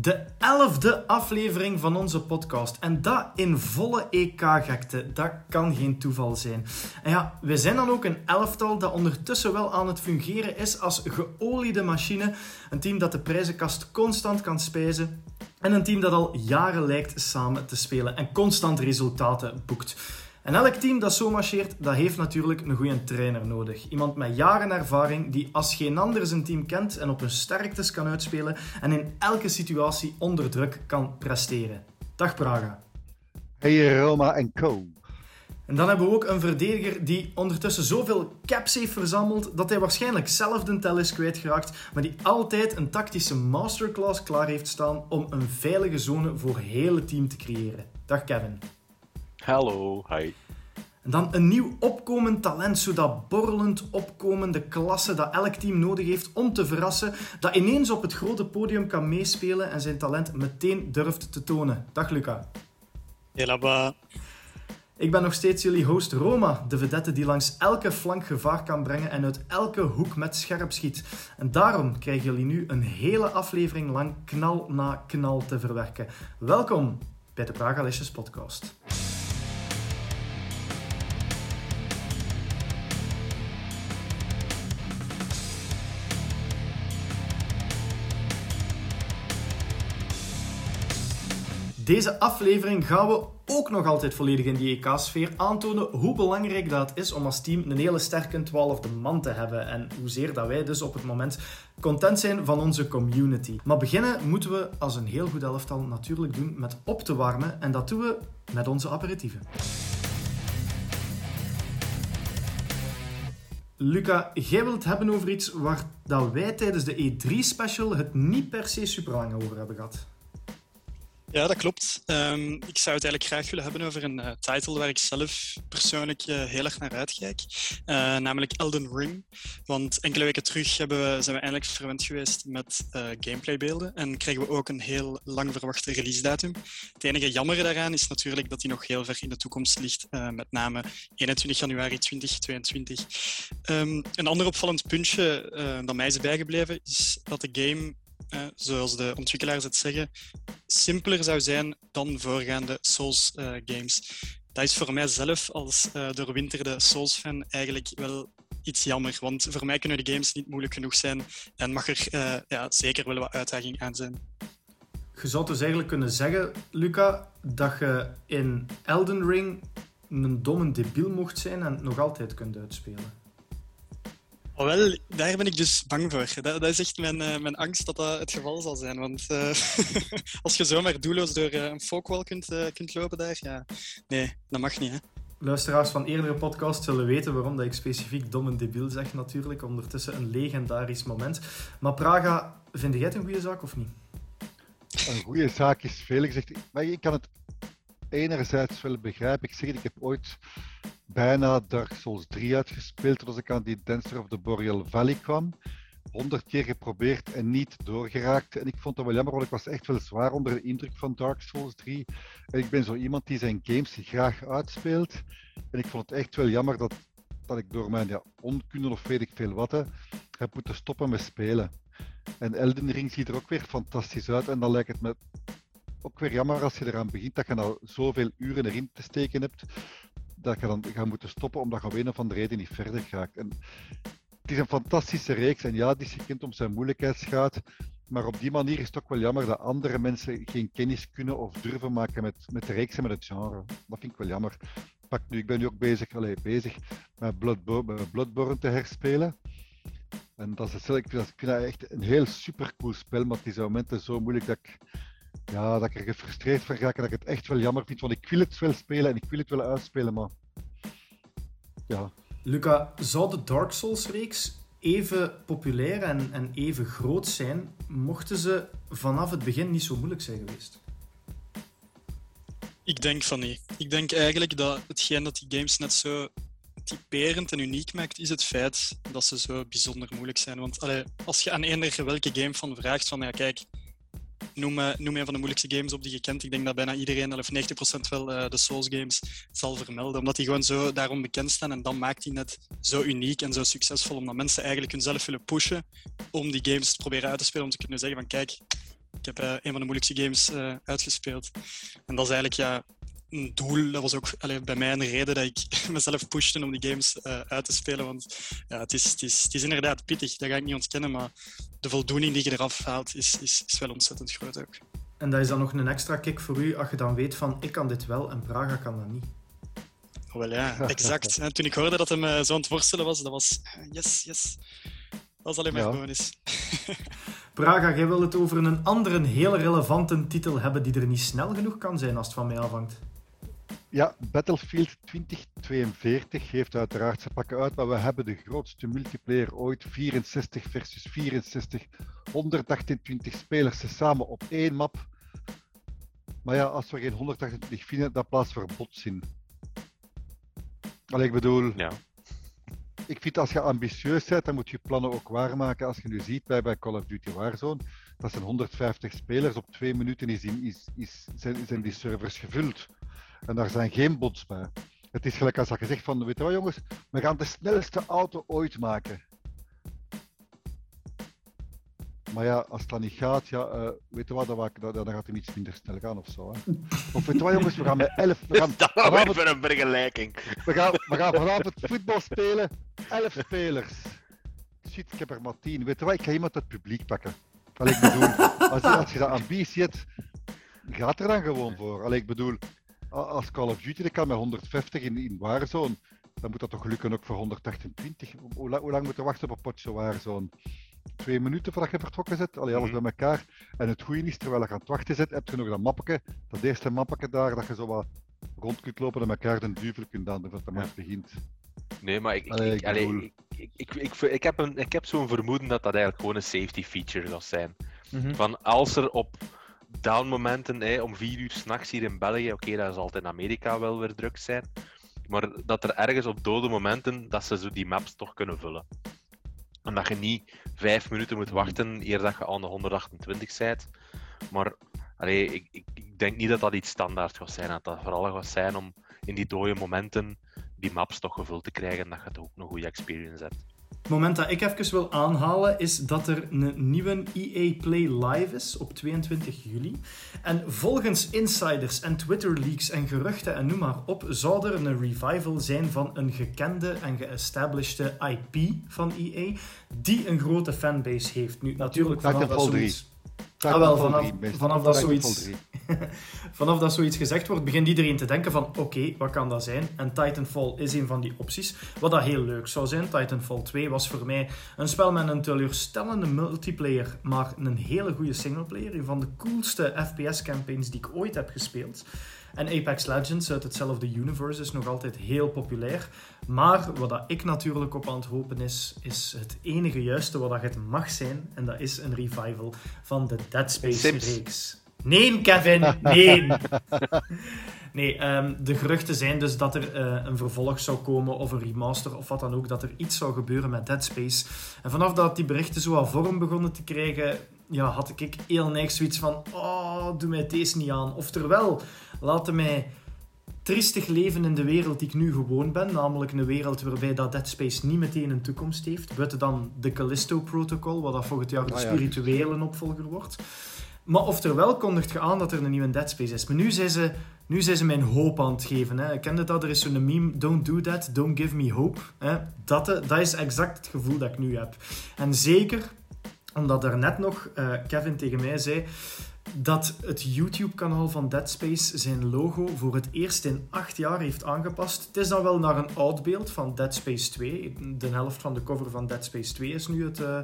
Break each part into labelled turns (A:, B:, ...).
A: De elfde aflevering van onze podcast. En dat in volle EK-gekte. Dat kan geen toeval zijn. En ja, we zijn dan ook een elftal dat ondertussen wel aan het fungeren is als geoliede machine. Een team dat de prijzenkast constant kan spijzen. En een team dat al jaren lijkt samen te spelen en constant resultaten boekt. En elk team dat zo marcheert, dat heeft natuurlijk een goede trainer nodig. Iemand met jaren ervaring die als geen ander zijn team kent en op hun sterktes kan uitspelen en in elke situatie onder druk kan presteren. Dag Praga.
B: Hey Roma en co.
A: En dan hebben we ook een verdediger die ondertussen zoveel caps heeft verzameld dat hij waarschijnlijk zelf de tel is kwijtgeraakt, maar die altijd een tactische masterclass klaar heeft staan om een veilige zone voor heel het team te creëren. Dag Kevin.
C: Hallo, hi.
A: En dan een nieuw opkomend talent, zo dat borrelend opkomende klasse dat elk team nodig heeft om te verrassen, dat ineens op het grote podium kan meespelen en zijn talent meteen durft te tonen. Dag Luca.
D: Helaba.
A: Ik ben nog steeds jullie host Roma, de vedette die langs elke flank gevaar kan brengen en uit elke hoek met scherp schiet. En daarom krijgen jullie nu een hele aflevering lang knal na knal te verwerken. Welkom bij de Pragalicious podcast. Deze aflevering gaan we ook nog altijd volledig in die EK-sfeer aantonen hoe belangrijk dat is om als team een hele sterke twaalfde man te hebben en hoezeer dat wij dus op het moment content zijn van onze community. Maar beginnen moeten we als een heel goed elftal natuurlijk doen met op te warmen en dat doen we met onze aperitieven. Luca, jij wilt het hebben over iets waar dat wij tijdens de E3-special het niet per se super lang over hebben gehad.
D: Ja, dat klopt. Um, ik zou het eigenlijk graag willen hebben over een uh, title waar ik zelf persoonlijk uh, heel erg naar uitkijk. Uh, namelijk Elden Ring. Want enkele weken terug we, zijn we eindelijk verwend geweest met gameplaybeelden. En kregen we ook een heel lang verwachte release datum. Het enige jammer daaraan is natuurlijk dat die nog heel ver in de toekomst ligt. met name 21 januari 2022. Um, een ander opvallend puntje dat mij is bijgebleven is dat de game zoals de ontwikkelaars het zeggen, simpeler zou zijn dan voorgaande Souls-games. Uh, dat is voor mij zelf als uh, doorwinterde Souls-fan eigenlijk wel iets jammer, want voor mij kunnen de games niet moeilijk genoeg zijn en mag er ja, zeker wel wat uitdaging aan zijn.
A: Je zou dus eigenlijk kunnen zeggen, Luca, dat je in Elden Ring een domme debiel mocht zijn en nog altijd kunt uitspelen.
D: Oh, wel, daar ben ik dus bang voor. Dat, dat is echt mijn, uh, mijn angst dat dat het geval zal zijn. Want uh, als je zomaar doelloos door uh, een folkwall kunt, kunt lopen daar, ja, nee, dat mag niet. Hè?
A: Luisteraars van eerdere podcasts zullen weten waarom dat ik specifiek dom en debiel zeg natuurlijk. Ondertussen een legendarisch moment. Maar Praga, vind jij het een goede zaak of niet?
B: Een goede zaak is veel gezegd. Maar ik kan het enerzijds wel begrijpen. Ik zeg, ik heb ooit bijna Dark Souls 3 uitgespeeld als ik aan die Dancer of the Boreal Valley kwam. Honderd keer geprobeerd en niet doorgeraakt. En ik vond dat wel jammer, want ik was echt wel zwaar onder de indruk van Dark Souls 3. En ik ben zo iemand die zijn games graag uitspeelt. En ik vond het echt wel jammer dat, dat ik door mijn ja, onkunde of weet ik veel wat heb moeten stoppen met spelen. En Elden Ring ziet er ook weer fantastisch uit. En dan lijkt het me ook weer jammer als je eraan begint dat je nou zoveel uren erin te steken hebt dat je dan gaat moeten stoppen omdat je op een of andere reden niet verder gaat. En het is een fantastische reeks en ja, die is gekend om zijn moeilijkheidsgraad. Maar op die manier is het ook wel jammer dat andere mensen geen kennis kunnen of durven maken met, met de reeks en met het genre. Dat vind ik wel jammer. Pak nu, ik ben nu ook bezig, allez, bezig met, Bloodborne, te herspelen. En dat is, ik, vind, ik dat echt een heel super cool spel, maar het is op momenten zo moeilijk dat ik ja, dat ik er gefrustreerd van raak en dat ik het echt wel jammer vind. Want ik wil het wel spelen en ik wil het wel uitspelen, maar... Ja.
A: Luca, zou de Dark Souls-reeks even populair en, en even groot zijn, mochten ze vanaf het begin niet zo moeilijk zijn geweest?
D: Ik denk van niet. Ik denk eigenlijk dat hetgeen dat die games net zo typerend en uniek maakt, is het feit dat ze zo bijzonder moeilijk zijn. Want allee, als je aan eender welke game van vraagt van ja, kijk, noem, noem een van de moeilijkste games op die je kent. Ik denk dat bijna iedereen, of 90% wel, uh, de Souls games zal vermelden. Omdat die gewoon zo daarom bekend staan. En dan maakt die net zo uniek en zo succesvol. Omdat mensen eigenlijk hunzelf willen pushen om die games te proberen uit te spelen. Om te kunnen zeggen van kijk, Ik heb een van de moeilijkste games uitgespeeld. En dat is eigenlijk ja, een doel. Dat was ook allee, bij mij een reden dat ik mezelf pushte om die games uit te spelen. Want ja, het, is, het, is, het is inderdaad pittig, dat ga ik niet ontkennen. Maar de voldoening die je eraf haalt, is, is, is wel ontzettend groot ook.
A: En dat is dan nog een extra kick voor u als je dan weet van ik kan dit wel en Praga kan dat niet.
D: Oh, wel ja, exact. En toen ik hoorde dat hem uh, zo aan het worstelen was, dat was yes, yes. Dat was alleen maar ja. bonus.
A: Praga, jij wil het over een andere heel relevante titel hebben die er niet snel genoeg kan zijn als het van mij afhangt.
B: Ja, Battlefield 2042 geeft uiteraard zijn pakken uit, maar we hebben de grootste multiplayer ooit. 64 versus 64. 128 spelers samen op één map. Maar ja, als we geen 128 vinden, dan plaats voor bots in. Allee, ik bedoel,
C: ja.
B: ik vind als je ambitieus bent, dan moet je plannen ook waarmaken. Als je nu ziet bij, bij Call of Duty Warzone, dat zijn 150 spelers, op twee minuten is, is, is, zijn, zijn die servers gevuld. En daar zijn geen bots bij. Het is gelijk als je zegt van, weet je wat jongens, we gaan de snelste auto ooit maken. Maar ja, als dat niet gaat, ja, uh, weet je wat, dan, dan, dan, gaat hij iets minder snel gaan of zo. Hè. Of weet je wat jongens, we gaan met 11... We gaan,
C: dat vanavond, voor een vergelijking.
B: We gaan, we gaan vanavond voetbal spelen, 11 spelers. Shit, ik heb er maar 10. Weet je wat, ik ga iemand het publiek pakken. Allee, ik bedoel, als, als je dat ambitie hebt, gaat er dan gewoon voor. Allee, ik bedoel, als Call of Duty dat kan met 150 in, in Warzone, dan moet dat toch lukken ook voor 128. Hoe, hoe lang moet je wachten op een potje Warzone? Twee minuten voordat je vertrokken zit, allee, alles mhm. bij elkaar. En het goede is, terwijl je aan het wachten zit, heb je nog dat mappetje, dat eerste mappetje daar, dat je zo wat rond kunt lopen en elkaar de duvel kunt aan voordat de match begint.
C: Nee, maar ik, ik, allee, ik, allee, ik, ik, ik, ik, heb, een, ik heb zo'n vermoeden dat dat eigenlijk gewoon een safety feature zal zijn. Mm -hmm. Van als er op downmomenten hè, om vier uur s'nachts hier in België, oké, dat zal in Amerika wel weer druk zijn, maar dat er ergens op dode momenten, dat ze zo die maps toch kunnen vullen. En dat je niet vijf minuten moet wachten eer dat je aan de 128 bent. Maar ik, ik, ik, denk niet dat dat iets standaard gaat zijn. Dat dat vooral gaat zijn om in die dode momenten die maps toch gevuld te krijgen en dat je toch ook een goede experience hebt.
A: Het moment dat ik even wil aanhalen is dat er een nieuwe EA Play Live is op 22 juli. En volgens insiders en Twitter leaks en geruchten en noem maar op, zou er een revival zijn van een gekende en geestablished IP van EA, die een grote fanbase heeft. Nu, natuurlijk vanaf dat zoiets... Ah, wel, vanaf, vanaf dat zoiets... Vanaf dat zoiets gezegd wordt, begint iedereen te denken van oké, wat kan dat zijn? En Titanfall is een van die opties. Wat dat heel leuk zou zijn. Titanfall 2 was voor mij een spel met een teleurstellende multiplayer, maar een hele goede singleplayer. Een van de coolste FPS-campaigns die ik ooit heb gespeeld. En Apex Legends uit hetzelfde universe is nog altijd heel populair. Maar wat dat ik natuurlijk op aan het hopen is, is het enige juiste wat dat het mag zijn. En dat is een revival van de Dead Space-reeks. Nee, Kevin, nee. Nee, um, de geruchten zijn dus dat er uh, een vervolg zou komen of een remaster of wat dan ook, dat er iets zou gebeuren met Dead Space. En vanaf dat die berichten zo al vorm begonnen te krijgen, ja, had ik heel neig zoiets van, oh, doe mij deze niet aan. Oftewel, laten mij triestig leven in de wereld die ik nu gewoon ben, namelijk een wereld waarbij dat Dead Space niet meteen een toekomst heeft, buiten dan de Callisto Protocol, wat dat volgend jaar de ah, spirituele opvolger wordt. Maar oftewel kondigt je aan dat er een nieuwe Dead Space is. Maar nu zijn ze, nu zijn ze mijn hoop aan het geven. Hè. Ik kende dat, er is zo'n meme, don't do that, don't give me hope. Hè. Dat, eh, dat is exact het gevoel dat ik nu heb. En zeker omdat er net nog uh, Kevin tegen mij zei dat het YouTube-kanaal van Dead Space zijn logo voor het eerst in acht jaar heeft aangepast. Het is dan wel naar een oud beeld van Dead Space 2. De helft van de cover van Dead Space 2 is nu het, uh,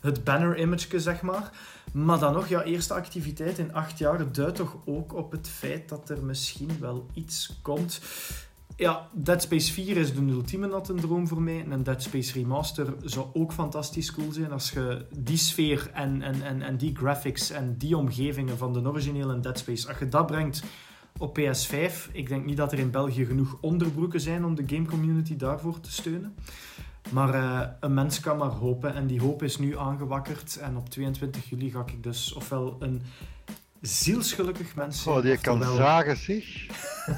A: het banner-image, zeg maar. Maar dan nog, ja, eerste activiteit in acht jaar duidt toch ook op het feit dat er misschien wel iets komt. Ja, Dead Space 4 is de ultieme natte droom voor mij. En een Dead Space Remaster zou ook fantastisch cool zijn als je die sfeer en, en, en, en die graphics en die omgevingen van de originele Dead Space, als je dat brengt op PS5, ik denk niet dat er in België genoeg onderbroeken zijn om de game community daarvoor te steunen. Maar uh, een mens kan maar hopen en die hoop is nu aangewakkerd. En op 22 juli ga ik dus ofwel een zielsgelukkig mens
B: zijn. Oh, die kan zagen zich.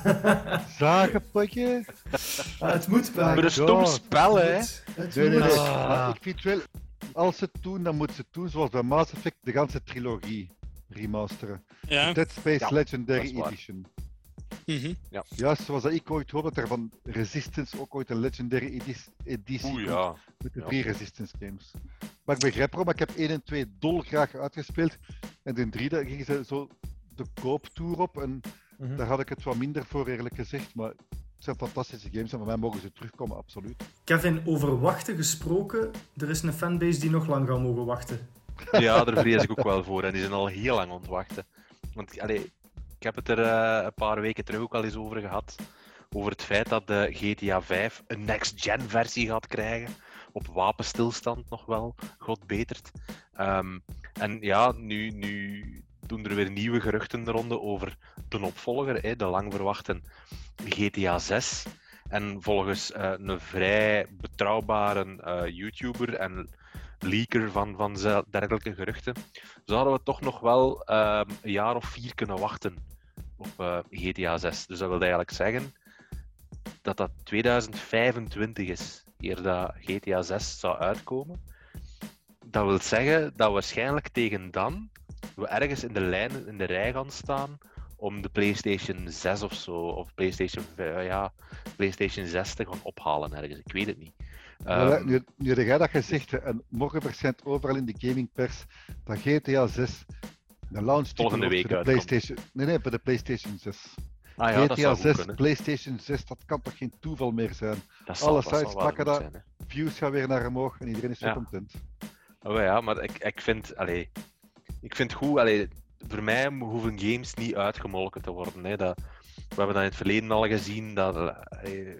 B: zagen, potje.
A: Uh, het moet wel.
C: Maar een stom spel, hè?
B: Het nee, nee, nee. Ah. Ik vind wel, als ze het doen, dan moeten ze het doen zoals bij Mass Effect, de ganse trilogie. remasteren. Ja. Dead Space Legendary Edition. Mm ja. Juist zoals ik ooit hoorde dat er van Resistance ook ooit een Legendary editie Oeh, ja. met de drie Resistance games. Maar ik begrijp waarom, ik heb 1 en 2 dolgraag uitgespeeld. En in 3 gingen ze zo de kooptour op en mhm. daar had ik het wat minder voor eerlijk gezegd. Maar het zijn fantastische games en van mij mogen ze terugkomen, absoluut.
A: Kevin, over wachten gesproken, er is een fanbase die nog lang gaat mogen wachten.
C: Ja, daar vrees ik ook wel voor. En die zijn al heel lang ontwachten. Want allee, ik heb het er uh, een paar weken terug ook al eens over gehad. Over het feit dat de GTA 5 een next-gen versie gaat krijgen. Op wapenstilstand nog wel, god betert. Um, en ja, nu, nu doen er weer nieuwe geruchten de ronde over de opvolger, hè, de lang verwachte GTA 6. En volgens uh, een vrij betrouwbare uh, YouTuber en leaker van, van dergelijke geruchten, zouden we toch nog wel uh, een jaar of vier kunnen wachten op uh, GTA 6. Dus dat wil eigenlijk zeggen dat dat 2025 is, eer dat GTA 6 zou uitkomen. Dat wil zeggen dat waarschijnlijk tegen dan we ergens in de lijn, in de rij gaan staan om de PlayStation 6 of zo, of PlayStation, uh, ja, PlayStation 6 te gaan ophalen ergens. Ik weet het niet.
B: Um, nu, nu jij dat gezegd en morgen verschijnt overal in de gamingpers dat GTA 6 de launch
C: Volgende week
B: de PlayStation. Nee, nee, bij de PlayStation 6. Ah, ja, GTA 6, PlayStation 6, dat kan toch geen toeval meer zijn? Alle sites pakken dat, views gaan weer naar omhoog en iedereen is zo content.
C: Oh ja, maar ik, ik vind, allee, ik vind goed, allee, voor mij hoeven games niet uitgemolken te worden. Hè. Dat, we hebben dat in het verleden al gezien, dat, allee,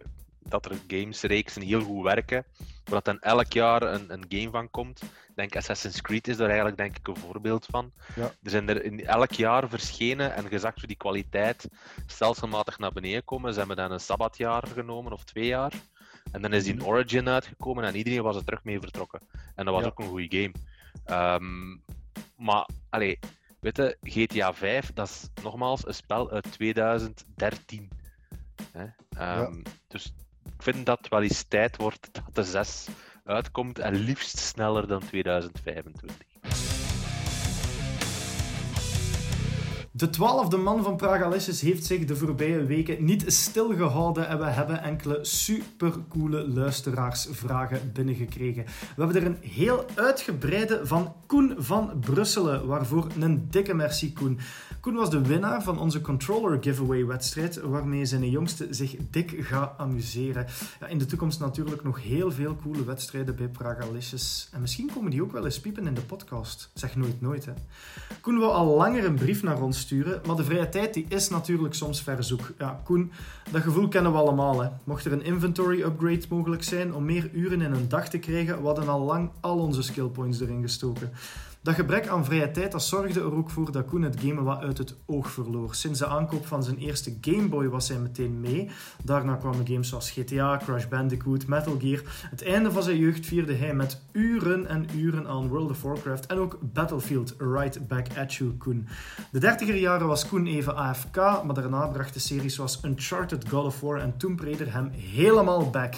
C: dat er gamesreeksen heel goed werken, waar dan elk jaar een, een game van komt. Ik denk Assassin's Creed is daar eigenlijk denk ik een voorbeeld van. Ja. Er zijn er in elk jaar verschenen en gezakt hoe die kwaliteit stelselmatig naar beneden komen. Ze hebben dan een sabbatjaar genomen of twee jaar. En dan is die in mhm. Origin uitgekomen en iedereen was er terug mee vertrokken. En dat was ook een goede game. Um, maar, allee, weet je, GTA 5, dat is nogmaals een spel uit 2013. Hè? Um, Dus ik vind dat wel eens tijd wordt dat de 6 uitkomt en liefst sneller dan 2025.
A: De twaalfde man van Pragalicious heeft zich de voorbije weken niet stilgehouden en we hebben enkele supercoole luisteraarsvragen binnengekregen. We hebben er een heel uitgebreide van Koen van Brusselen, waarvoor een dikke merci Koen. Koen was de winnaar van onze controller giveaway wedstrijd, waarmee zijn jongste zich dik gaat amuseren. Ja, in de toekomst natuurlijk nog heel veel coole wedstrijden bij Pragalicious. En misschien komen die ook wel eens piepen in de podcast. Zeg nooit nooit, hè. Koen wil al langer een brief naar ons sturen, maar de vrije tijd die is natuurlijk soms verzoek. Ja, Koen, dat gevoel kennen we allemaal. Hè. Mocht er een inventory upgrade mogelijk zijn om meer uren in een dag te krijgen, we hadden al lang al onze skill points erin gestoken. Dat gebrek aan vrije tijd dat zorgde er ook voor dat Koen het gamen wat uit het oog verloor. Sinds de aankoop van zijn eerste Game Boy was hij meteen mee. Daarna kwamen games zoals GTA, Crash Bandicoot, Metal Gear. Het einde van zijn jeugd vierde hij met uren en uren aan World of Warcraft en ook Battlefield Right Back at You, Koen. De dertiger jaren was Koen even AFK, maar daarna brachten series zoals Uncharted, God of War en Tomb Raider hem helemaal back.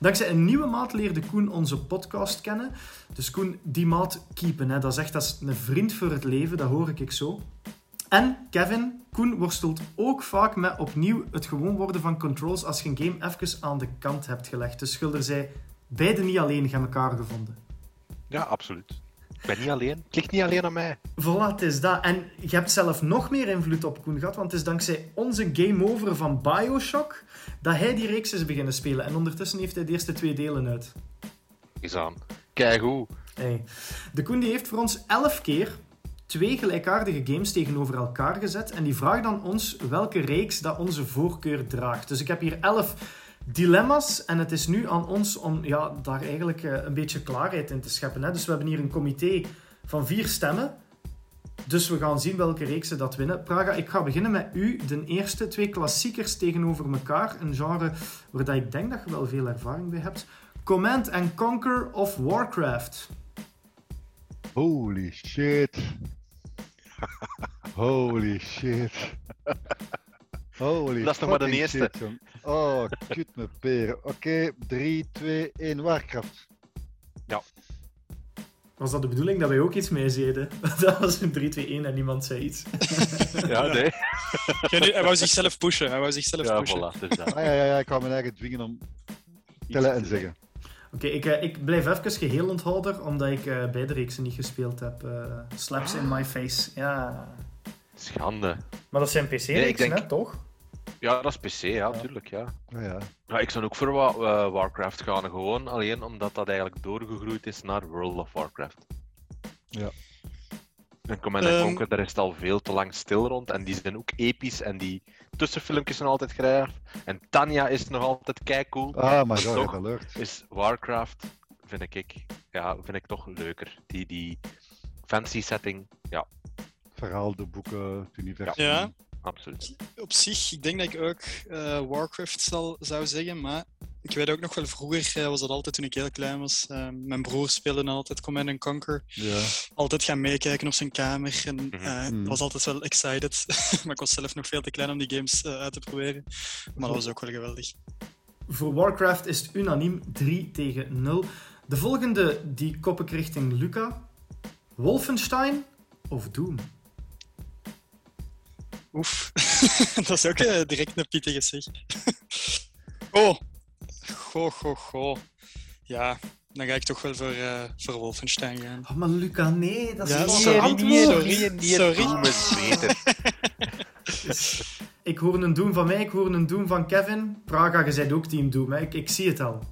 A: Dankzij een nieuwe maat leerde Koen onze podcast kennen. Dus Koen, die maat keepen, hè, dat is echt een vriend voor het leven, dat hoor ik zo. En Kevin, Koen worstelt ook vaak met opnieuw het gewoon worden van controls als je een game even aan de kant hebt gelegd. Dus Schilder zei, beide niet alleen gaan elkaar gevonden.
C: Ja, absoluut. Ik ben niet alleen. Het ligt niet alleen aan mij.
A: Voilà, het is dat. En je hebt zelf nog meer invloed op Koen gehad, want het is dankzij onze game over van Bioshock dat hij die reeks is beginnen spelen. En ondertussen heeft hij de eerste twee delen uit.
C: Is aan. Kijk hoe.
A: Hey. De Koen heeft voor ons elf keer twee gelijkaardige games tegenover elkaar gezet. En die vraagt dan ons welke reeks dat onze voorkeur draagt. Dus ik heb hier elf dilemma's. En het is nu aan ons om ja, daar eigenlijk eh, een beetje klaarheid in te scheppen. Hè. Dus we hebben hier een comité van vier stemmen. Dus we gaan zien welke reeksen dat winnen. Praga, ik ga beginnen met u. De eerste twee klassiekers tegenover elkaar. Een genre waar ik denk dat je wel veel ervaring bij hebt. Command and Conquer of Warcraft.
B: Holy shit. Holy shit. Holy
C: Dat is nog maar de eerste.
B: oh, kut me peren. Oké, 3, 2, 1, Warcraft.
C: Ja.
A: Was dat de bedoeling dat wij ook iets mee zeiden? Dat was een 3-2-1 en niemand zei iets.
C: ja, nee.
D: hij wou zichzelf pushen. Hij wou zichzelf
C: ja,
D: pushen.
C: Voilà, dus
B: ah, ja, ja, ja, ik kwam mijn eigen dwingen om tellen en zeggen.
A: Oké, ik, uh, ik blijf even geheel onthouder, omdat ik uh, beide reeksen niet gespeeld heb. Uh, slaps in my face. Ja.
C: Schande.
A: Maar dat zijn PC-reeksen, nee, denk... toch?
C: Ja, dat is PC, ja, natuurlijk. Ja.
B: Ja. ja.
C: ja. ik zou ook voor uh, Warcraft gaan, gewoon alleen omdat dat eigenlijk doorgegroeid is naar World of Warcraft.
B: Ja.
C: En Command um... Conquer, daar is het al veel te lang stil rond. En die zijn ook episch en die tussenfilmpjes zijn altijd graag. En Tanya is nog altijd kei cool.
B: Ah, maar toch alert.
C: is Warcraft, vind ik, ja, vind ik toch leuker. Die, die fancy setting, ja.
B: Verhaal, de boeken, het universum.
D: Ja
C: absoluut.
D: Op zich, ik denk dat ik ook uh, Warcraft zal, zou zeggen, maar ik weet ook nog wel vroeger, uh, was dat altijd toen ik heel klein was. Uh, mijn broer speelde dan altijd Command Conquer.
B: Ja.
D: Altijd gaan meekijken op zijn kamer en
C: Mhm.
D: mm was altijd wel excited. maar ik was zelf nog veel te klein om die games uit te proberen. Maar dat was ook wel geweldig.
A: Voor Warcraft is het unaniem 3 tegen 0. De volgende die kop ik richting Luca. Wolfenstein of Doom?
D: Oef, dat is ook uh, direct een pittige zeg. oh, goh, goh, goh. Ja, dan ga ik toch wel voor, uh, voor Wolfenstein gaan.
A: Oh, maar Luca, nee, dat is
D: ja,
A: niet
D: sorry,
A: antwoord.
C: sorry,
D: sorry.
C: Doom is beter.
A: Ik hoor een Doom van mij, ik hoor een Doom van Kevin. Praga, je bent ook team Doom, hè? Ik, ik zie het al.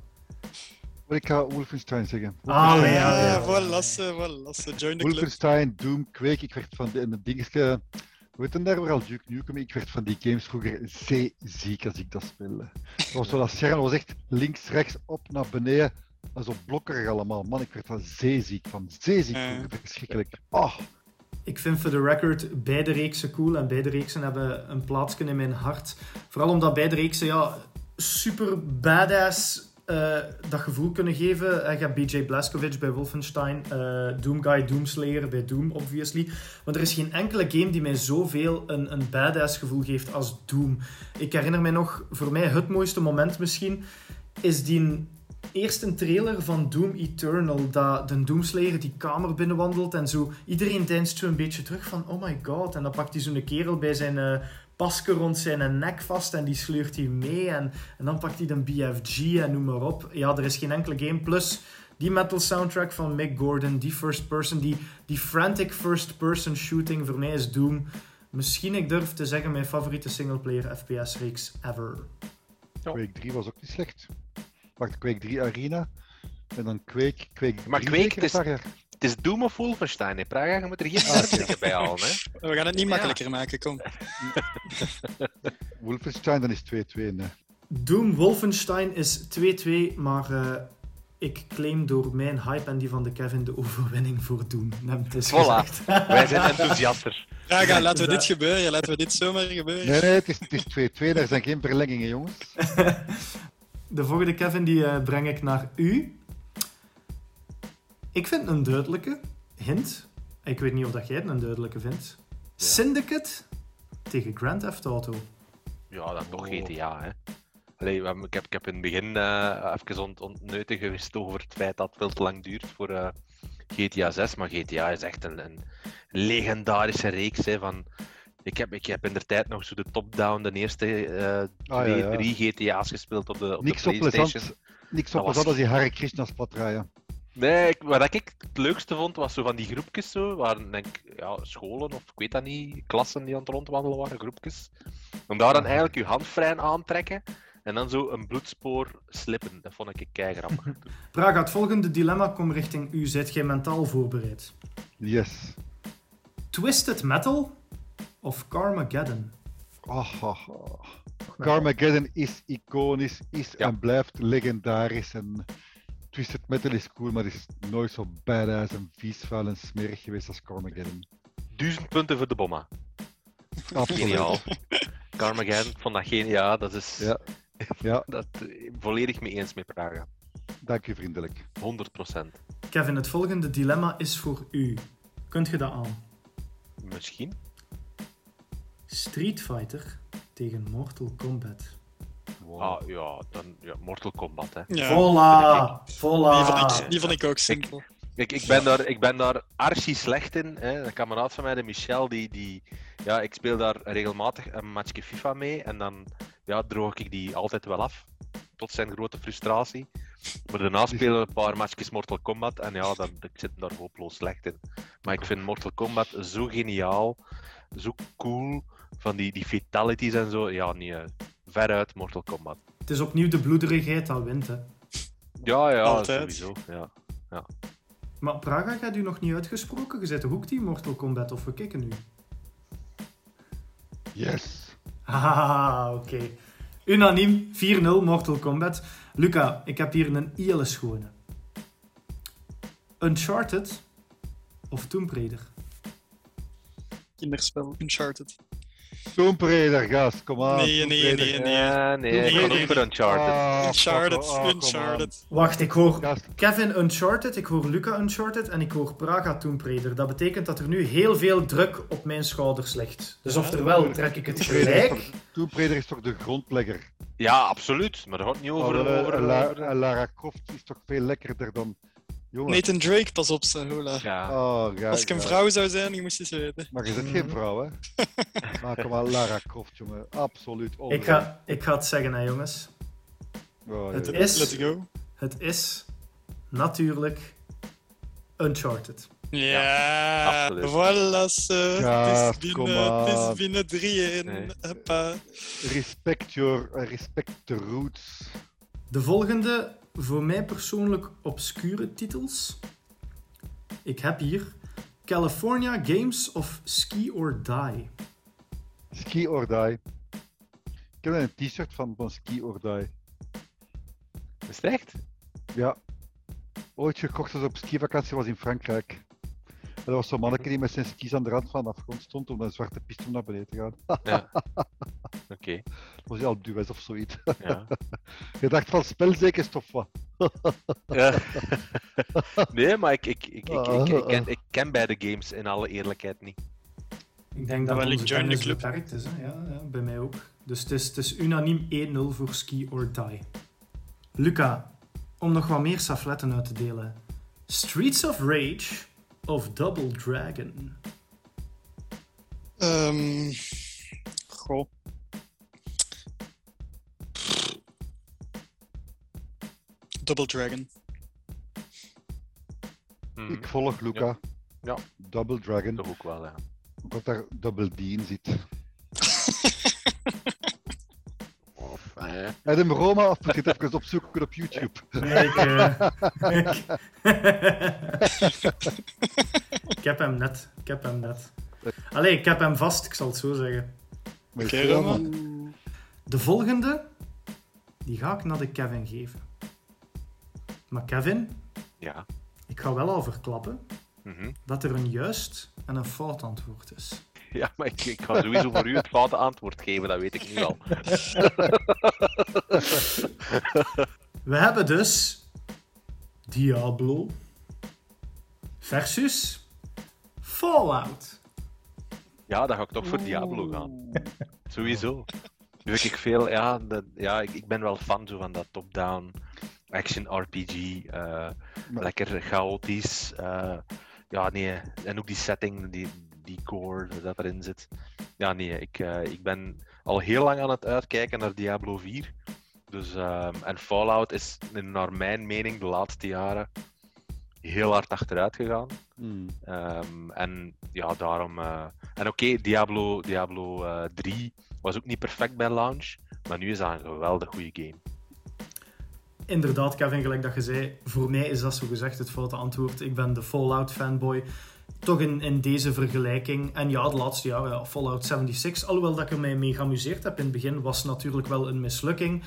B: Ik ga Wolfenstein zeggen.
A: Ah, ja, ja,
D: ja. Voilà, voilà. Join the club.
B: Wolfenstein, Doom, Quake. Ik werd van de, de dingetje... Heet daar al Duke Nukem? Ik werd van die games vroeger zeeziek als ik dat speelde. Dat was zo dat scherm was echt links, rechts, op, naar beneden. Dat zo blokkerig allemaal. Man, ik werd van zeeziek van. Zeeziek vroeger. Verschrikkelijk. Oh.
A: Ik vind voor de record beide reeksen cool en beide reeksen hebben een plaatsje in mijn hart. Vooral omdat beide reeksen ja, super badass uh, dat gevoel kunnen geven. Je hebt BJ Blazkowicz bij Wolfenstein, uh, Doomguy Doomslayer bij Doom, obviously. Maar er is geen enkele game die mij zoveel een, een badass gevoel geeft als Doom. Ik herinner mij nog, voor mij het mooiste moment misschien, is die eerste trailer van Doom Eternal, dat de Doomslayer die kamer binnenwandelt en zo. Iedereen deinst zo een beetje terug van, oh my god. En dan pakt hij zo'n kerel bij zijn paske rond zijn nek vast en die sleurt hij mee. En, en dan pakt hij de BFG en noem maar op. Ja, er is geen enkele game. Plus die metal soundtrack van Mick Gordon, die first person, die, die frantic first person shooting, voor mij is Doom. Misschien, ik durf te zeggen, mijn favoriete singleplayer FPS-reeks ever.
B: Ja. Quake 3 was ook niet slecht. Wacht, Quake 3 Arena. En dan Quake, Quake
C: Maar Quake, is, het is Doom of Wolfenstein, hè? Praga, je moet er geen bij halen, hè?
D: We gaan het niet makkelijker ja. maken, kom.
B: Wolfenstein, dan is 2-2, nee.
A: Doom Wolfenstein is 2-2, maar uh, ik claim door mijn hype en die van de Kevin de overwinning voor Doom. Het is
C: voilà, wij zijn enthousiaster.
D: Praga, laten we dit gebeuren, laten we dit zomaar gebeuren.
B: Nee, nee, het is 2-2, daar zijn geen verlengingen, jongens.
A: de volgende Kevin die uh, breng ik naar u. Ik vind een duidelijke hint. Ik weet niet of dat jij het een duidelijke vindt. Ja. Syndicate tegen Grand Theft Auto.
C: Ja, dan toch GTA, hè. Allee, ik, heb, ik heb in het begin uh, even ont, ontneuten geweest over het feit dat het veel te lang duurt voor uh, GTA 6. Maar GTA is echt een, een legendarische reeks hè, van... Ik heb, ik heb in de tijd nog zo de top-down, de eerste uh, ah, twee, ja, ja. drie GTA's gespeeld op de, op
B: Niks
C: de PlayStation.
B: Plezant, niks zo plezant als die Hare Krishna's pad rijden.
C: Nee, ik, wat ik het leukste vond, was zo van die groepjes zo, waar denk ja, scholen of ik weet dat niet, klassen die aan het rondwandelen waren, groepjes. Om daar dan eigenlijk je hand vrij aantrekken en dan zo een bloedspoor slippen. Dat vond ik kei grappig.
A: Praga, het volgende dilemma komt richting u. Zijt jij mentaal voorbereid?
B: Yes.
A: Twisted Metal of Carmageddon?
B: Oh, oh, oh. Carmageddon is iconisch, is ja. en blijft legendarisch. En Twisted Metal is cool, maar is nooit zo badass en vies, vuil en smerig geweest als Carmageddon.
C: Duizend punten voor de bomma.
B: Absoluut.
C: Geniaal. Carmageddon, vond dat geniaal. Dat is
B: ja. Ja.
C: dat, volledig mee eens met Praga.
B: Dank u vriendelijk.
C: 100%.
A: Kevin, het volgende dilemma is voor u. Kunt je dat aan?
C: Misschien.
A: Street Fighter tegen Mortal Kombat.
C: Wow. Ah, ja, dan ja, Mortal Kombat, hè.
A: Ja. Voila! Voila!
D: Die vond ik, die vond ik ook simpel.
C: Ik, Ik, ik, ben daar, ik ben daar archi slecht in. Hè. Een kameraad van mij, de Michel, die, die, ja, ik speel daar regelmatig een matchje FIFA mee. En dan ja, droog ik die altijd wel af. Tot zijn grote frustratie. Maar daarna spelen we een paar matchjes Mortal Kombat. En ja, dan, ik zit daar hopeloos slecht in. Maar ik vind Mortal Kombat zo geniaal. Zo cool. Van die, die fatalities en zo. Ja, niet uh, veruit Mortal Kombat.
A: Het is opnieuw de bloederigheid dat wint, hè?
C: Ja, ja, Altijd. sowieso. Ja. Ja.
A: Maar Praga gaat u nog niet uitgesproken? Je zet toch ook die Mortal Kombat of we kijken nu?
B: Yes.
A: Ah, oké. Unaniem 4-0 Mortal Kombat. Luca, ik heb hier een hele schone. Uncharted of Tomb Raider?
D: Kinderspel, Uncharted.
B: Tomb Raider, gast, kom aan.
D: Nee, nee, nee, nee.
C: Ja, nee, ik ga ook voor Uncharted.
D: Ah, Uncharted, oh, Uncharted.
A: Wacht, ik hoor Kevin Uncharted, ik hoor Luca Uncharted en ik hoor Praga Tomb Raider. Dat betekent dat er nu heel veel druk op mijn schouders ligt. Dus oftewel trek ik het gelijk.
B: Tomb Raider is toch de grondlegger?
C: Ja, absoluut. Maar dat gaat niet over...
B: Oh,
C: over,
B: over Lara Croft is toch veel lekkerder dan...
D: Jongen. Nathan Drake, pas op, Hola.
C: Ja.
B: Oh,
D: Als ik een vrouw zou zijn, je moest eens weten.
B: Maar je bent geen mhm. vrouw, hè? Maak hem wel Lara Croft, jongen. Absoluut.
A: Ik ga, ik ga het zeggen, hè, jongens.
B: Oh,
A: het, is,
D: Let's go.
A: het is natuurlijk Uncharted.
D: Ja, ja voilà, ze. het, is binnen, het is binnen 3 nee.
B: Respect, your, respect the roots.
A: De volgende voor mij persoonlijk obscure titels. Ik heb hier California Games of Ski or Die.
B: Ski or Die. Ik heb een t-shirt van, van Ski or Die.
C: Is het echt?
B: Ja. Ooit gekocht als op skivakantie was in Frankrijk. En er was zo'n manneke die met zijn skis aan de rand van de afgrond stond om een zwarte piste om naar beneden te gaan.
C: Ja. Oké. Okay.
B: Was hij al duwes of zoiets? Ja. Je dacht van spel zeker stof wat?
C: ja. nee, maar ik, ik, ik, ik, ik, ken, ik ken beide games in alle eerlijkheid niet.
A: Ik denk dat wel de club beperkt is. Hè? Ja, ja, bij mij ook. Dus het is, het is unaniem 1-0 voor Ski or Die. Luca, om nog wat meer safletten uit te delen. Streets of Rage of Double Dragon?
D: Um, goh. Double Dragon.
B: Hmm. Ik volg Luca. Ja.
C: ja.
B: Double Dragon.
C: Toch ook wel, ja.
B: Omdat daar Double D in zit. Adam Roma of moet je het even opzoeken op YouTube?
A: Nee, ik, uh, ik, heb hem net. Ik heb hem net. Allee, ik heb hem vast, ik zal het zo zeggen.
D: Okay,
A: de volgende, die ga ik naar de Kevin geven. Maar Kevin,
C: ja.
A: ik ga wel al verklappen
C: mm
A: dat er een juist en een fout antwoord is.
C: Ja, maar ik, ik ga sowieso voor u het foute antwoord geven, dat weet ik nu al.
A: We hebben dus Diablo versus Fallout.
C: Ja, dan ga ik toch voor Diablo gaan. Sowieso. Dus ik veel, ja, de, ja ik, ik, ben wel fan zo van dat top-down action RPG. Uh, lekker chaotisch. Uh, ja, nee. En ook die setting, die, die core dat erin zit. Ja, nee, ik, uh, ik ben al heel lang aan het uitkijken naar Diablo 4. Dus, um, en Fallout is naar mijn mening de laatste jaren heel hard achteruit gegaan.
B: Mm.
C: Um, en ja, daarom. Uh, en oké, okay, Diablo, Diablo uh, 3 was ook niet perfect bij launch, maar nu is dat een geweldig goede game.
A: Inderdaad, Kevin, gelijk dat je zei, voor mij is dat zo gezegd het foute antwoord. Ik ben de Fallout fanboy toch in, deze vergelijking. En ja, de laatste jaren, ja, Fallout 76, alhoewel dat ik er mij mee geamuseerd heb in het begin, was natuurlijk wel een mislukking.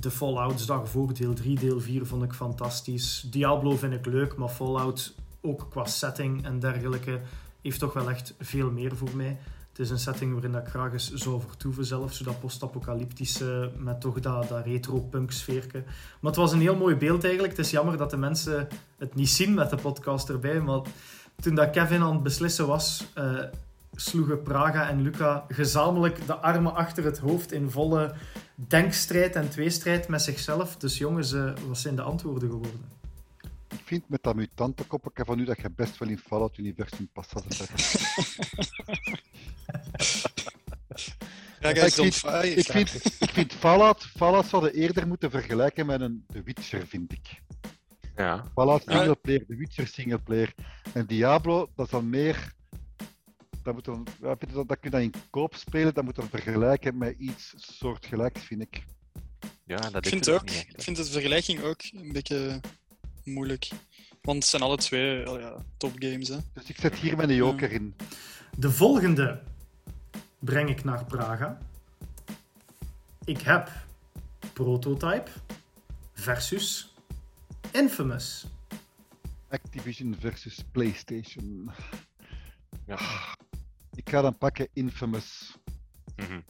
A: De Fallouts daarvoor, deel 3, deel 4, vond ik fantastisch. Diablo vind ik leuk, maar Fallout, ook qua setting en dergelijke, heeft toch wel echt veel meer voor mij. Het is een setting waarin ik graag eens zou vertoeven zelf, zo dat post-apocalyptische met toch dat, dat retro-punk sfeerke. Maar het was een heel mooi beeld eigenlijk. Het is jammer dat de mensen het niet zien met de podcast erbij, maar toen dat Kevin aan het beslissen was, uh, sloegen Praga en Luca gezamenlijk de armen achter het hoofd in volle denkstrijd en tweestrijd met zichzelf. Dus jongens, uh, wat zijn de antwoorden geworden?
B: Ik vind met dat mutantenkoppen van u dat je best wel in Fallout Universum past als
D: Ja,
B: ik, vind, ik, vind, ik vind Fallout, Fallout zouden eerder moeten vergelijken met een The Witcher, vind ik.
C: Ja.
B: Fallout singleplayer, The Witcher singleplayer. En Diablo, dat is dan meer dat, moet dan, dat, dat kun je dan in koop spelen, dat moet dan vergelijken met iets soortgelijks, vind ik.
C: Ja, dat
D: ik vind, ook, ik vind de vergelijking ook een beetje moeilijk. Want het zijn alle twee oh ja, topgames. Hè.
B: Dus ik zet hier mijn joker in.
A: De volgende breng ik naar Praga. Ik heb Prototype versus Infamous.
B: Activision versus PlayStation. Ja. Ik ga dan pakken Infamous. Mm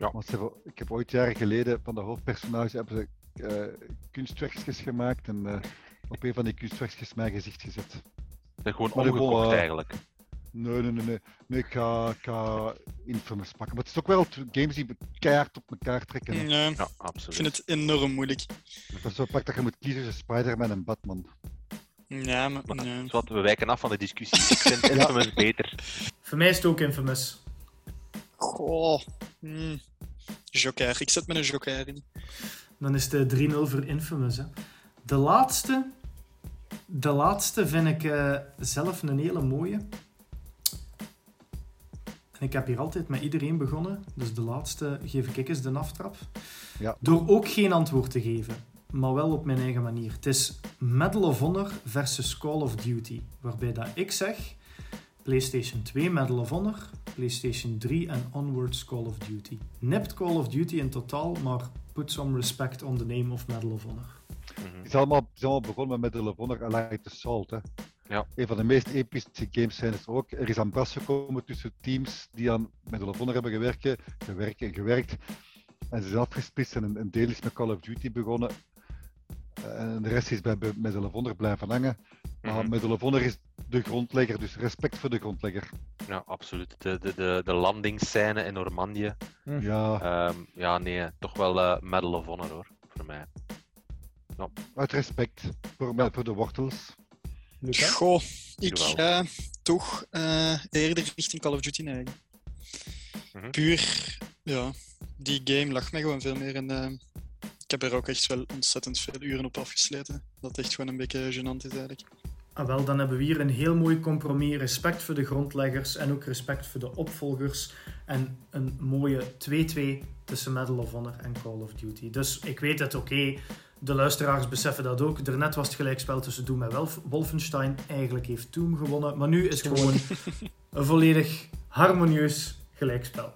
B: ja. Want ze ik heb ooit jaren geleden van de hoofdpersonage hebben ze uh, kunstwerkjes gemaakt en uh, op een van die kunstwerkjes mijn gezicht gezet.
C: Dat gewoon omgekocht uh, eigenlijk.
B: Nee, nee, nee, nee. nee ik, ga, ik ga Infamous pakken. Maar het is ook wel games die keihard op elkaar trekken.
D: Ja, ja, absoluut. Ik vind het enorm moeilijk.
B: Dat is zo pak dat je moet kiezen tussen Spider-Man en Batman.
D: Ja, maar... Nee.
C: Wat, we wijken af van de discussie. Ik vind Infamous beter.
A: Voor mij is het ook Infamous.
D: Goh. Hmm. Joker. Ik zet met een joker in.
A: Dan is het 3-0 voor Infamous. Hè. De laatste... De laatste vind ik uh, zelf een hele mooie. En ik heb hier altijd met iedereen begonnen. Dus de laatste geef ik eens de aftrap. Ja. Door ook geen antwoord te geven maar wel op mijn eigen manier. Het is Medal of Honor versus Call of Duty, waarbij dat ik zeg PlayStation 2 Medal of Honor, PlayStation 3 en onwards Call of Duty. Nipt Call of Duty in totaal, maar put some respect on the name of Medal of Honor.
B: Het is allemaal, is allemaal begonnen met Medal of Honor Allied Assault. Hè. Ja. Een van de meest epische games zijn het ook. Er is aan bras gekomen tussen teams die aan Medal of Honor hebben gewerkt, gewerkt en gewerkt. En ze zijn afgesplitst en een deel is met Call of Duty begonnen. En de rest is bij Medal of Honor blijven hangen. Maar mm -hmm. Medal of Honor is de grondlegger, dus respect voor de grondlegger.
C: Ja, absoluut. De, de, de, de landingsscène in Normandië.
B: Hm. Ja.
C: Um, ja, nee, toch wel uh, Medal of Honor hoor, voor mij.
B: Ja. Uit respect voor, ja. voor de wortels.
D: Goh, ik ga toch uh, eerder richting Call of Duty neigen. Mm -hmm. Puur, ja, die game lag mij gewoon veel meer in, uh, ik heb er ook echt wel ontzettend veel uren op afgesleten. Dat echt gewoon een beetje gênant is eigenlijk.
A: Ah, wel, dan hebben we hier een heel mooi compromis. Respect voor de grondleggers en ook respect voor de opvolgers. En een mooie 2-2 tussen Medal of Honor en Call of Duty. Dus ik weet het, oké. De luisteraars beseffen dat ook. Daarnet was het gelijkspel tussen Doom en Wolfenstein. Eigenlijk heeft Doom gewonnen. Maar nu is het gewoon een volledig harmonieus gelijkspel.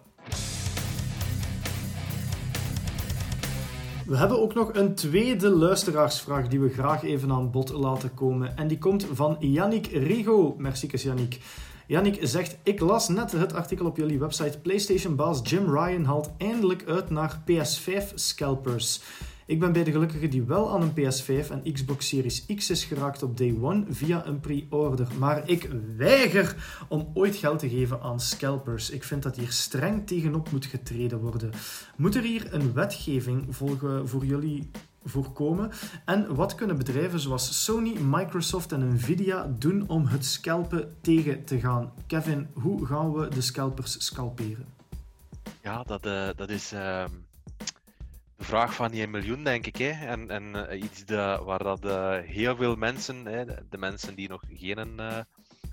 A: We hebben ook nog een tweede luisteraarsvraag die we graag even aan bod laten komen. En die komt van Yannick Rigo. Merci, Yannick. Yannick zegt: Ik las net het artikel op jullie website. PlayStation-baas Jim Ryan haalt eindelijk uit naar PS5 scalpers. Ik ben bij de gelukkige die wel aan een PS5 en Xbox Series X is geraakt op day one via een pre-order. Maar ik weiger om ooit geld te geven aan scalpers. Ik vind dat hier streng tegenop moet getreden worden. Moet er hier een wetgeving volgen voor jullie voorkomen? En wat kunnen bedrijven zoals Sony, Microsoft en Nvidia doen om het scalpen tegen te gaan? Kevin, hoe gaan we de scalpers scalperen?
C: Ja, dat, uh, dat is. De vraag van die miljoen, denk ik. Hè? En, en uh, iets de, waar dat, uh, heel veel mensen, hè, de, mensen die nog geen uh,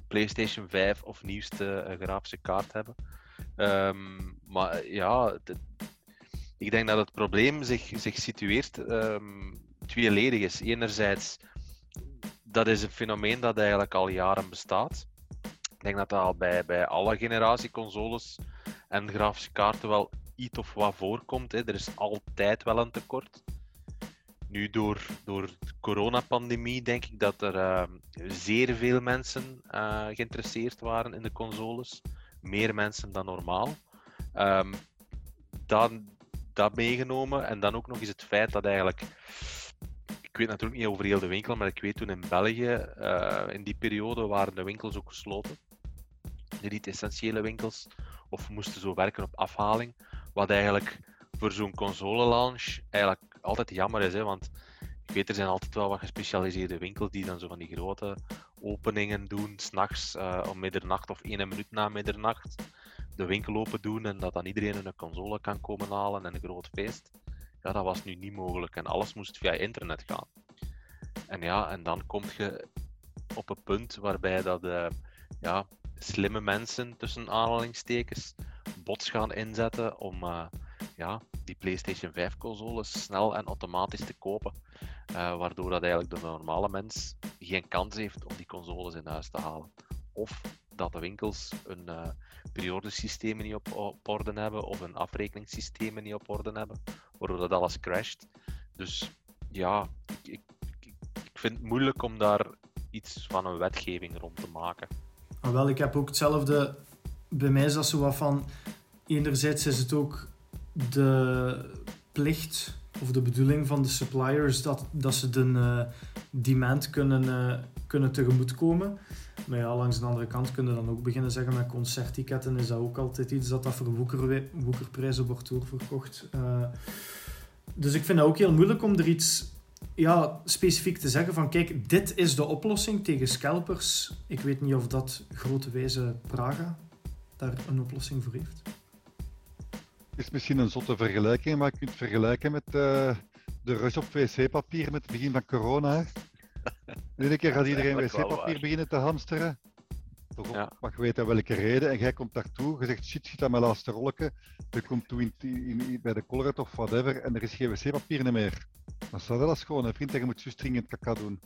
C: PlayStation 5 of nieuwste grafische kaart hebben. Um, maar ja, ik denk dat het probleem zich, zich situeert um, tweeledig is. Enerzijds, dat is een fenomeen dat eigenlijk al jaren bestaat. Ik denk dat dat al bij, bij alle generatie consoles en grafische kaarten wel iets of wat voorkomt. Hè. Er is altijd wel een tekort. Nu, door, door de coronapandemie denk ik dat er uh, zeer veel mensen uh, geïnteresseerd waren in de consoles. Meer mensen dan normaal. Um, dan, dat meegenomen. En dan ook nog eens het feit dat eigenlijk. Ik weet natuurlijk niet over heel de winkel, maar ik weet toen in België, uh, in die periode waren de winkels ook gesloten. De niet-essentiële winkels. Of moesten zo werken op afhaling. Wat eigenlijk voor zo'n console launch eigenlijk altijd jammer is. Hè? Want ik weet, er zijn altijd wel wat gespecialiseerde winkels die dan zo van die grote openingen doen, s'nachts uh, om middernacht of één minuut na middernacht de winkel open doen en dat dan iedereen een console kan komen halen en een groot feest. Ja, dat was nu niet mogelijk en alles moest via internet gaan. En ja, en dan kom je op een punt waarbij dat uh, ja, slimme mensen tussen aanhalingstekens bots gaan inzetten om uh, ja, die PlayStation 5 consoles snel en automatisch te kopen. Uh, waardoor dat eigenlijk de normale mens geen kans heeft om die consoles in huis te halen. Of dat de winkels een uh, periodesystemen niet op, orde hebben of een afrekeningssystemen niet op orde hebben, waardoor dat alles crasht. Dus ja, ik, ik, ik vind het moeilijk om daar iets van een wetgeving rond te maken.
A: Ah, wel, ik heb ook hetzelfde. Bij mij is dat zo wat van. Enerzijds is het ook de plicht of de bedoeling van de suppliers dat, dat ze de uh, demand kunnen, uh, kunnen tegemoetkomen. Maar ja, langs de andere kant kunnen dan ook beginnen zeggen met concertticketen is dat ook altijd iets dat dat voor woeker, woekerprijzen wordt doorverkocht. Uh, dus ik vind het ook heel moeilijk om er iets ja, specifiek te zeggen van kijk, dit is de oplossing tegen scalpers. Ik weet niet of dat grote wijze Praga daar een oplossing voor heeft.
B: Het is misschien een zotte vergelijking, maar je kunt het vergelijken met uh, de rush op wc-papier met het begin van corona. Iedere keer gaat iedereen wc-papier beginnen te hamsteren. Ja. Mag weten welke reden. En jij komt daartoe, je zegt shit, schiet aan mijn laatste rolletje. Je komt toe in, in, bij de Colruyt of whatever en er is geen wc-papier meer. Dan staat dat als gewoon een vriend en je moet zo dringend kaka doen.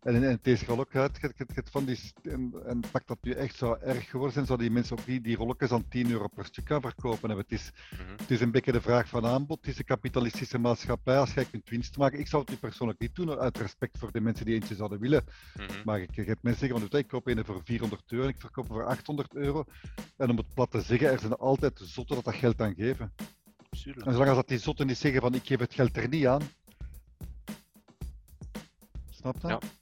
B: En, en het is ook uit, van die, en, en pak dat nu echt zo erg geworden zijn, zouden die mensen ook die, die rolletjes aan 10 euro per stuk gaan verkopen Het is, mhm. het is een beetje de vraag van aanbod, het is een kapitalistische maatschappij, als jij kunt winst maken. Ik zou het nu persoonlijk niet doen, uit respect voor de mensen die eentje zouden willen. Mm -hmm. Maar ik, heb mensen zeggen, van, ik koop een voor 400 euro en ik verkoop voor 800 euro. En om het plat te zeggen, er zijn altijd zotten dat dat geld aan geven. En zolang als dat die zotten niet zeggen van ik geef het geld er niet aan. Snap dat?
D: Ja.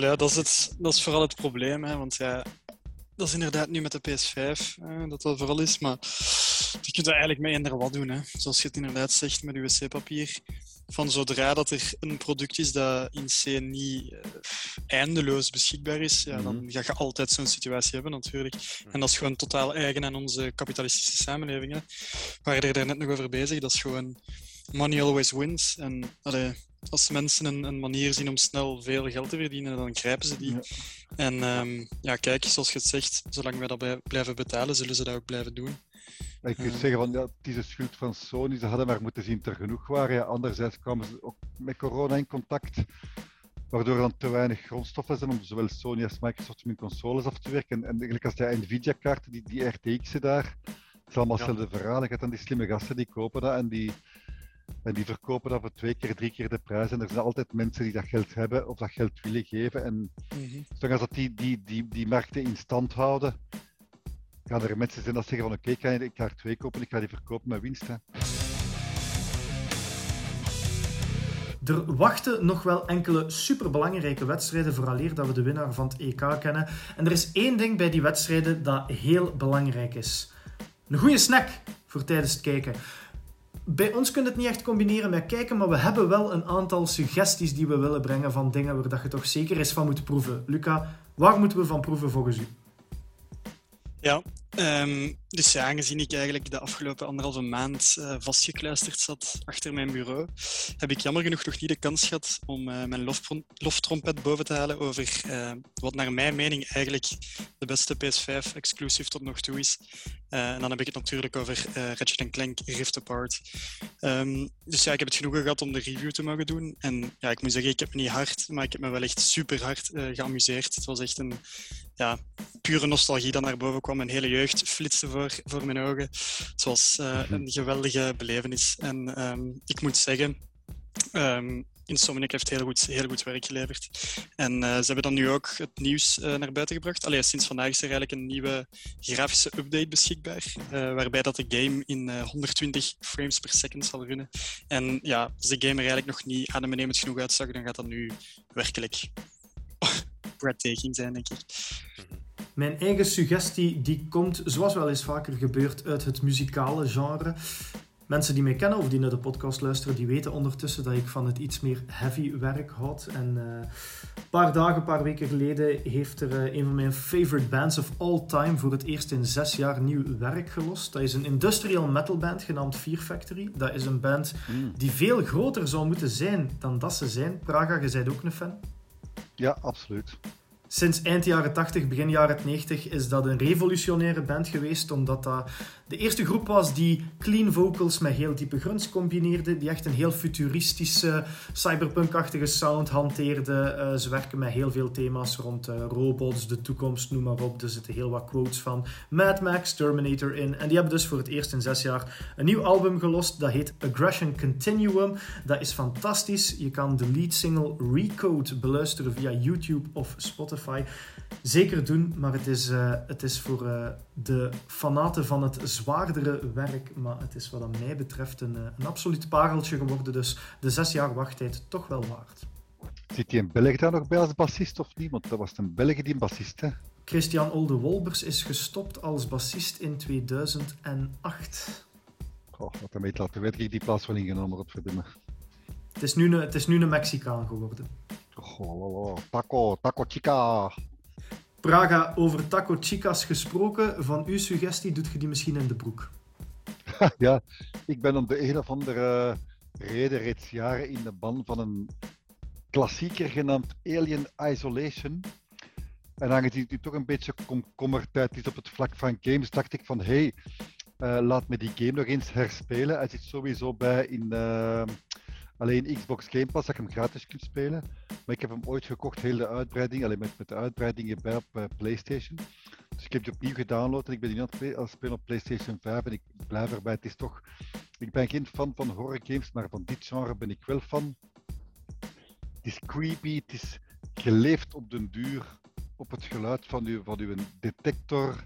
D: Ja, dat, is het, dat is vooral het probleem, hè, want ja, dat is inderdaad nu met de PS5 hè, dat dat vooral is, maar je kunt er eigenlijk mee eender wat doen. Hè. Zoals je het inderdaad zegt met wc-papier. Van zodra dat er een product is dat in C niet uh, eindeloos beschikbaar is, ja, dan mhm. ga je altijd zo'n situatie hebben natuurlijk. En dat is gewoon totaal eigen aan onze kapitalistische samenleving. Hè. We waren er net nog over bezig, dat is gewoon money always wins. En allee, als mensen een, een, manier zien om snel veel geld te verdienen, dan grijpen ze die. En um, ja, kijk, zoals je het zegt, zolang wij dat blijven betalen, zullen ze dat ook blijven doen.
B: Ik kunt uh, zeggen van ja, het is de schuld van Sony, ze hadden maar moeten zien dat er genoeg waren. Ja, anderzijds kwamen ze ook met corona in contact, waardoor er dan te weinig grondstoffen zijn om zowel Sony als Microsoft hun consoles af te werken. En, eigenlijk als die Nvidia-kaarten, die, die RTX'en daar, het is allemaal hetzelfde ja. verhaal. Je hebt dan die slimme gasten die kopen dat en die en die verkopen dat voor twee keer, drie keer de prijs. En er zijn altijd mensen die dat geld hebben of dat geld willen geven. En mm zolang dat die, die, die, die markten in stand houden, gaan er mensen zijn dat zeggen van oké, okay, ik ga er twee kopen, ik ga die verkopen met winst. Hè.
A: Er wachten nog wel enkele superbelangrijke wedstrijden vooraleer dat we de winnaar van het EK kennen. En er is één ding bij die wedstrijden dat heel belangrijk is. Een goede snack voor tijdens het kijken bij ons kun je het niet echt combineren met kijken, maar we hebben wel een aantal suggesties die we willen brengen van dingen waar dat je toch zeker eens van moet proeven. Luca, waar moeten we van proeven volgens u?
D: Ja, um, dus ja, aangezien ik eigenlijk de afgelopen anderhalve maand uh, vastgekluisterd zat achter mijn bureau, heb ik jammer genoeg nog niet de kans gehad om uh, mijn loftrompet boven te halen over uh, wat naar mijn mening eigenlijk de beste PS5-exclusive tot nog toe is. en dan heb ik het natuurlijk over Ratchet Clank Rift Apart. Um, dus ja, ik heb het genoegen gehad om de review te mogen doen. En ja, ik moet zeggen, ik heb me niet hard, maar ik heb me wel echt super hard geamuseerd. Het was echt een ja, pure nostalgie dat naar boven kwam. Mijn hele jeugd flitste voor, voor mijn ogen. Het was uh, een geweldige belevenis. En um, ik moet zeggen, um, Insomniac heeft heel goed, heel goed werk geleverd. En uh, ze hebben dan nu ook het nieuws uh, naar buiten gebracht. Allee, sinds vandaag is er eigenlijk een nieuwe grafische update beschikbaar, uh, waarbij dat de game in 120 frames per second zal runnen. En ja, als de game er eigenlijk nog niet adembenemend genoeg uitzag, dan gaat dat nu werkelijk breathtaking zijn, denk ik. Mhm.
A: Mijn eigen suggestie die komt, zoals wel eens vaker gebeurt, uit het muzikale genre. Mensen die mij kennen of die naar de podcast luisteren, die weten ondertussen dat ik van het iets meer heavy werk houd. En uh, een paar dagen, een paar weken geleden heeft er uh, een van mijn favorite bands of all time voor het eerst in zes jaar nieuw werk gelost. Dat is een industrial metal band genaamd Fear Factory. Dat is een band mm. die veel groter zou moeten zijn dan dat ze zijn. Praga, je bent ook een fan?
B: Ja, absoluut.
A: Sinds eind jaren 80, begin jaren 90 is dat een revolutionaire band geweest, omdat dat de eerste groep was die clean vocals met heel diepe grunts combineerde, die echt een heel futuristische, cyberpunk-achtige sound hanteerde. Uh, ze werken met heel veel thema's rond uh, robots, de toekomst, noem maar op. Er zitten heel wat quotes van Mad Max, Terminator in. En die hebben dus voor het eerst in zes jaar een nieuw album gelost, dat heet Aggression Continuum. Dat is fantastisch. Je kan de lead single Recode beluisteren via YouTube of Spotify. Zeker doen, maar het is, uh, het is voor de fanaten van het zwaardere werk. Maar het is wat mij betreft een, eh, een absoluut pareltje geworden. Dus de zes jaar wachttijd toch wel waard.
B: Zit hij in België daar nog bij als bassist of niet? Want dat was een Belg die een bassist, hè?
A: Christian Olde Wolbers is gestopt als bassist in 2008.
B: Goh, wat hem laten weten, ik die plaats wel ingenomen op verdienen.
A: Het is nu een, het is nu een Mexicaan geworden.
B: Taco, taco chica.
A: Praga, over taco chicas gesproken. Van uw suggestie doet je die misschien in de broek?
B: ja, ik ben om de een of andere reden reeds jaren in de ban van een klassieker genaamd Alien Isolation. En aangezien het toch een beetje komkommertijd is op het vlak van games, dacht ik van hey, uh, laat me die game nog eens herspelen. Hij zit sowieso bij in uh, alleen Xbox Game Pass, dat ik hem gratis kunt spelen. Maar ik heb hem ooit gekocht, heel de uitbreiding, alleen met, met de uitbreidingen bij op uh, PlayStation. Dus ik heb die opnieuw gedownload en ik ben nu aan het spelen op PlayStation 5 en ik blijf erbij. Het is toch, ik ben geen fan van horror games, maar van dit genre ben ik wel fan. Het is creepy, het is geleefd op den duur op het geluid van uw, van uw detector.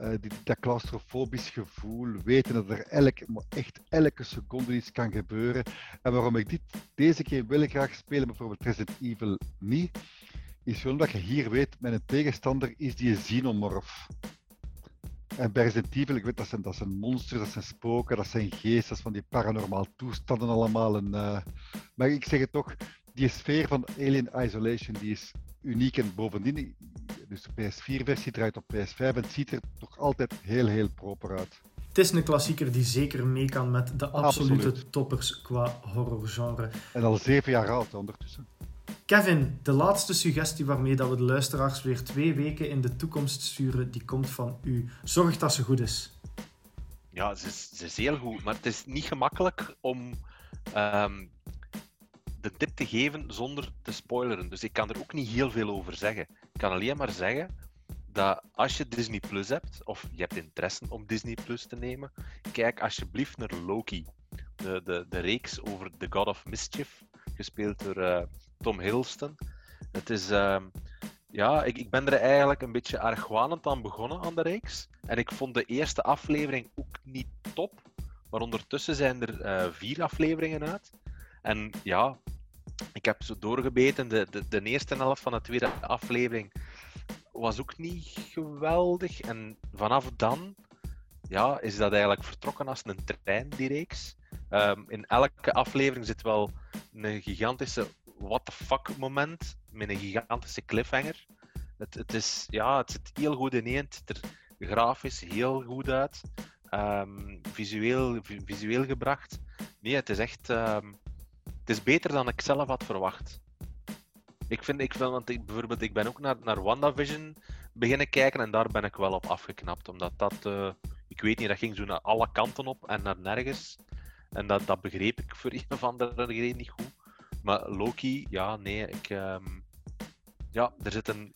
B: Die, dat claustrofobisch gevoel, weten dat er elk, echt elke seconde iets kan gebeuren. En waarom ik dit deze keer wil graag spelen, bijvoorbeeld Resident Evil niet, is gewoon dat je hier weet, mijn tegenstander is die xenomorf. En bij Resident Evil, ik weet dat zijn, dat zijn monsters, dat zijn spoken, dat zijn geesten, van die paranormaal toestanden allemaal. En, uh, maar ik zeg het toch, die sfeer van Alien Isolation die is uniek en bovendien dus de PS4-versie draait op PS5 en het ziet er toch altijd heel, heel proper uit.
A: Het is een klassieker die zeker mee kan met de absolute toppers qua horrorgenre.
B: En al zeven jaar oud ondertussen.
A: Kevin, de laatste suggestie waarmee dat we de luisteraars weer twee weken in de toekomst sturen, die komt van u. Zorg dat ze goed is.
C: Ja, ze is, ze is heel goed, maar het is niet gemakkelijk om um, de tip te geven zonder te spoileren. Dus ik kan er ook niet heel veel over zeggen. Ik kan alleen maar zeggen dat als je Disney Plus hebt, of je hebt interesse om Disney Plus te nemen, kijk alsjeblieft naar Loki. De, de, de reeks over The God of Mischief, gespeeld door uh, Tom Hiddleston. Het is, uh, ja, ik, ik ben er eigenlijk een beetje argwanend aan begonnen aan de reeks. En ik vond de eerste aflevering ook niet top. Maar ondertussen zijn er uh, vier afleveringen uit. En ja, ik heb zo doorgebeten. De, de, de eerste helft van de tweede aflevering was ook niet geweldig. En vanaf dan ja, is dat eigenlijk vertrokken als een trein, die reeks. Um, in elke aflevering zit wel een gigantische what the fuck moment met een gigantische cliffhanger. Het, het, is, ja, het zit heel goed in Het ziet er grafisch heel goed uit. Um, visueel, visueel gebracht. Nee, het is echt. Um, het is beter dan ik zelf had verwacht. Ik vind, ik vind want ik, bijvoorbeeld, ik ben ook naar, naar WandaVision beginnen kijken en daar ben ik wel op afgeknapt. Omdat dat, uh, ik weet niet, dat ging zo naar alle kanten op en naar nergens. En dat, dat begreep ik voor een of andere reden niet goed. Maar Loki, ja, nee, ik, um, ja, er zit een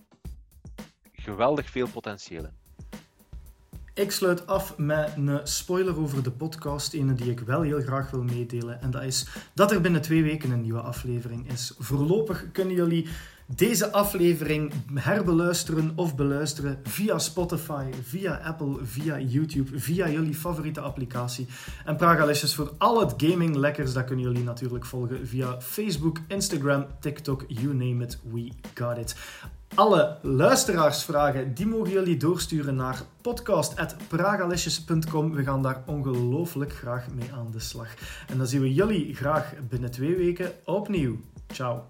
C: geweldig veel potentieel in.
A: Ik sluit af met een spoiler over de podcast, ene die ik wel heel graag wil meedelen. En dat is dat er binnen twee weken een nieuwe aflevering is. Voorlopig kunnen jullie deze aflevering herbeluisteren of beluisteren via Spotify, via Apple, via YouTube, via jullie favoriete applicatie. En Pragalicious voor al het gaming lekkers, dat kunnen jullie natuurlijk volgen via Facebook, Instagram, TikTok, you name it, we got it. Alle luisteraarsvragen, die mogen jullie doorsturen naar podcast.pragalicious.com. We gaan daar ongelooflijk graag mee aan de slag. En dan zien we jullie graag binnen twee weken opnieuw. Ciao.